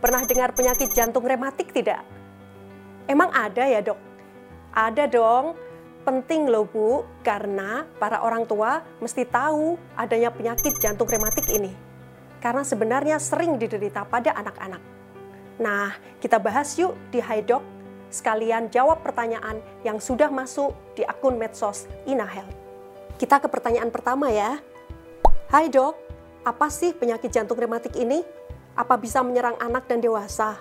pernah dengar penyakit jantung rematik tidak? Emang ada ya dok? Ada dong. Penting loh bu, karena para orang tua mesti tahu adanya penyakit jantung rematik ini. Karena sebenarnya sering diderita pada anak-anak. Nah, kita bahas yuk di Hai Dok, sekalian jawab pertanyaan yang sudah masuk di akun medsos Inahel. Kita ke pertanyaan pertama ya. Hai dok, apa sih penyakit jantung rematik ini? Apa bisa menyerang anak dan dewasa?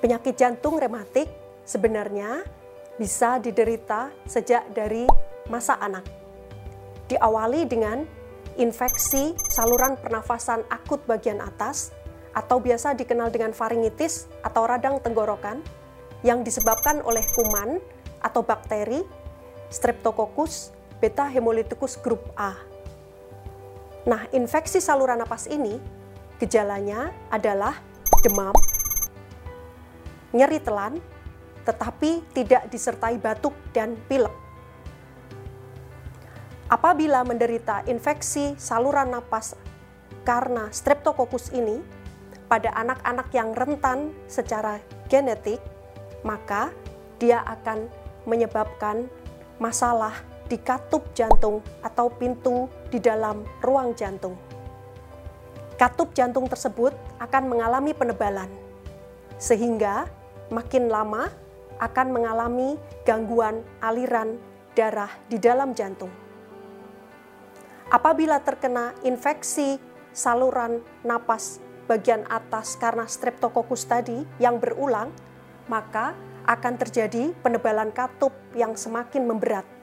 Penyakit jantung rematik sebenarnya bisa diderita sejak dari masa anak. Diawali dengan infeksi saluran pernafasan akut bagian atas atau biasa dikenal dengan faringitis atau radang tenggorokan yang disebabkan oleh kuman atau bakteri Streptococcus beta hemolyticus grup A. Nah, infeksi saluran napas ini gejalanya adalah demam, nyeri telan, tetapi tidak disertai batuk dan pilek. Apabila menderita infeksi saluran napas karena streptococcus ini pada anak-anak yang rentan secara genetik, maka dia akan menyebabkan masalah di katup jantung atau pintu di dalam ruang jantung. Katup jantung tersebut akan mengalami penebalan, sehingga makin lama akan mengalami gangguan aliran darah di dalam jantung. Apabila terkena infeksi saluran napas bagian atas karena streptokokus tadi yang berulang, maka akan terjadi penebalan katup yang semakin memberat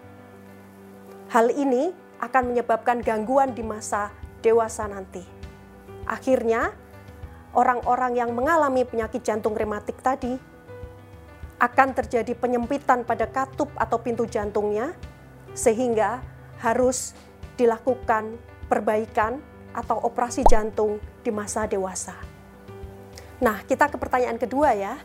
Hal ini akan menyebabkan gangguan di masa dewasa nanti. Akhirnya, orang-orang yang mengalami penyakit jantung rematik tadi akan terjadi penyempitan pada katup atau pintu jantungnya, sehingga harus dilakukan perbaikan atau operasi jantung di masa dewasa. Nah, kita ke pertanyaan kedua ya.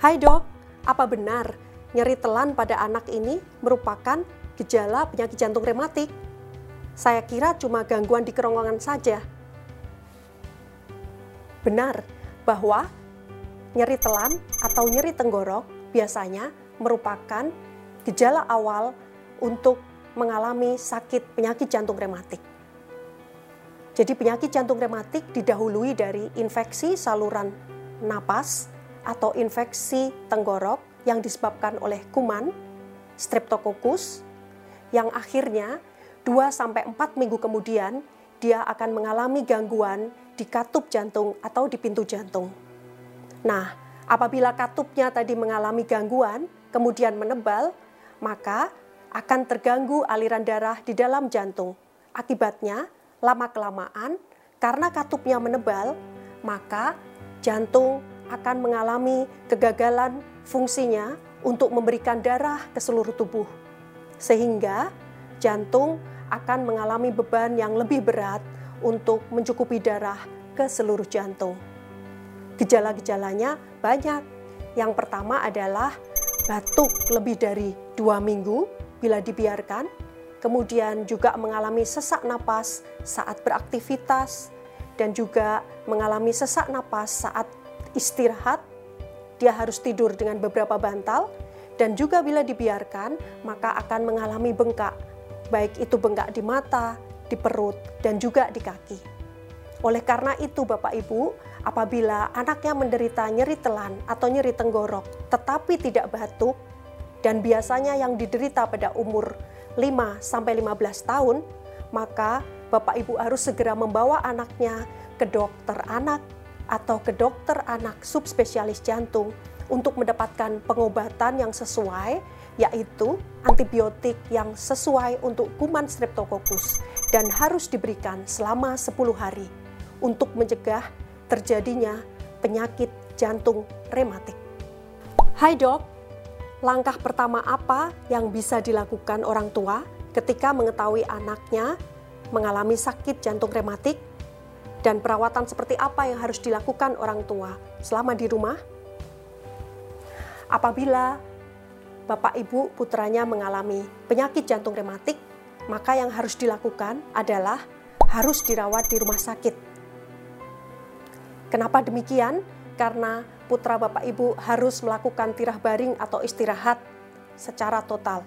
Hai dok, apa benar nyeri telan pada anak ini merupakan gejala penyakit jantung rematik. Saya kira cuma gangguan di kerongkongan saja. Benar bahwa nyeri telan atau nyeri tenggorok biasanya merupakan gejala awal untuk mengalami sakit penyakit jantung rematik. Jadi penyakit jantung rematik didahului dari infeksi saluran napas atau infeksi tenggorok yang disebabkan oleh kuman, streptococcus, yang akhirnya 2 sampai 4 minggu kemudian dia akan mengalami gangguan di katup jantung atau di pintu jantung. Nah, apabila katupnya tadi mengalami gangguan, kemudian menebal, maka akan terganggu aliran darah di dalam jantung. Akibatnya, lama-kelamaan karena katupnya menebal, maka jantung akan mengalami kegagalan fungsinya untuk memberikan darah ke seluruh tubuh sehingga jantung akan mengalami beban yang lebih berat untuk mencukupi darah ke seluruh jantung. Gejala-gejalanya banyak. Yang pertama adalah batuk lebih dari dua minggu bila dibiarkan, kemudian juga mengalami sesak napas saat beraktivitas, dan juga mengalami sesak napas saat istirahat. Dia harus tidur dengan beberapa bantal, dan juga bila dibiarkan, maka akan mengalami bengkak, baik itu bengkak di mata, di perut, dan juga di kaki. Oleh karena itu, Bapak Ibu, apabila anaknya menderita nyeri telan atau nyeri tenggorok, tetapi tidak batuk, dan biasanya yang diderita pada umur 5-15 tahun, maka Bapak Ibu harus segera membawa anaknya ke dokter anak atau ke dokter anak subspesialis jantung untuk mendapatkan pengobatan yang sesuai, yaitu antibiotik yang sesuai untuk kuman streptococcus dan harus diberikan selama 10 hari untuk mencegah terjadinya penyakit jantung rematik. Hai dok, langkah pertama apa yang bisa dilakukan orang tua ketika mengetahui anaknya mengalami sakit jantung rematik dan perawatan seperti apa yang harus dilakukan orang tua selama di rumah? Apabila Bapak Ibu putranya mengalami penyakit jantung rematik, maka yang harus dilakukan adalah harus dirawat di rumah sakit. Kenapa demikian? Karena putra Bapak Ibu harus melakukan tirah baring atau istirahat secara total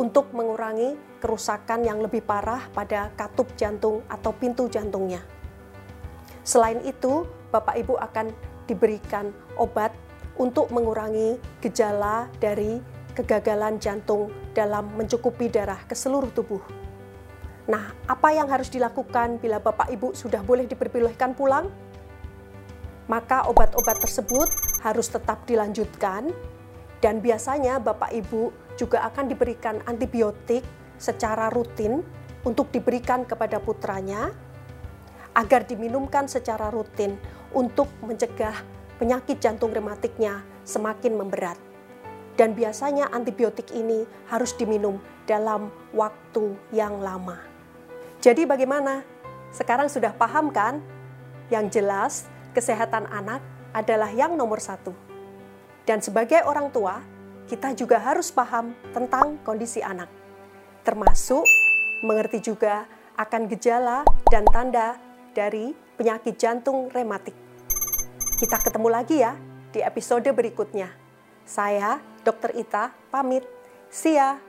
untuk mengurangi kerusakan yang lebih parah pada katup jantung atau pintu jantungnya. Selain itu, Bapak Ibu akan diberikan obat untuk mengurangi gejala dari kegagalan jantung dalam mencukupi darah ke seluruh tubuh. Nah, apa yang harus dilakukan bila Bapak Ibu sudah boleh diperbolehkan pulang? Maka obat-obat tersebut harus tetap dilanjutkan dan biasanya Bapak Ibu juga akan diberikan antibiotik secara rutin untuk diberikan kepada putranya agar diminumkan secara rutin untuk mencegah penyakit jantung rematiknya semakin memberat. Dan biasanya antibiotik ini harus diminum dalam waktu yang lama. Jadi bagaimana? Sekarang sudah paham kan? Yang jelas, kesehatan anak adalah yang nomor satu. Dan sebagai orang tua, kita juga harus paham tentang kondisi anak. Termasuk mengerti juga akan gejala dan tanda dari penyakit jantung rematik. Kita ketemu lagi ya di episode berikutnya. Saya, Dr. Ita, pamit. See ya!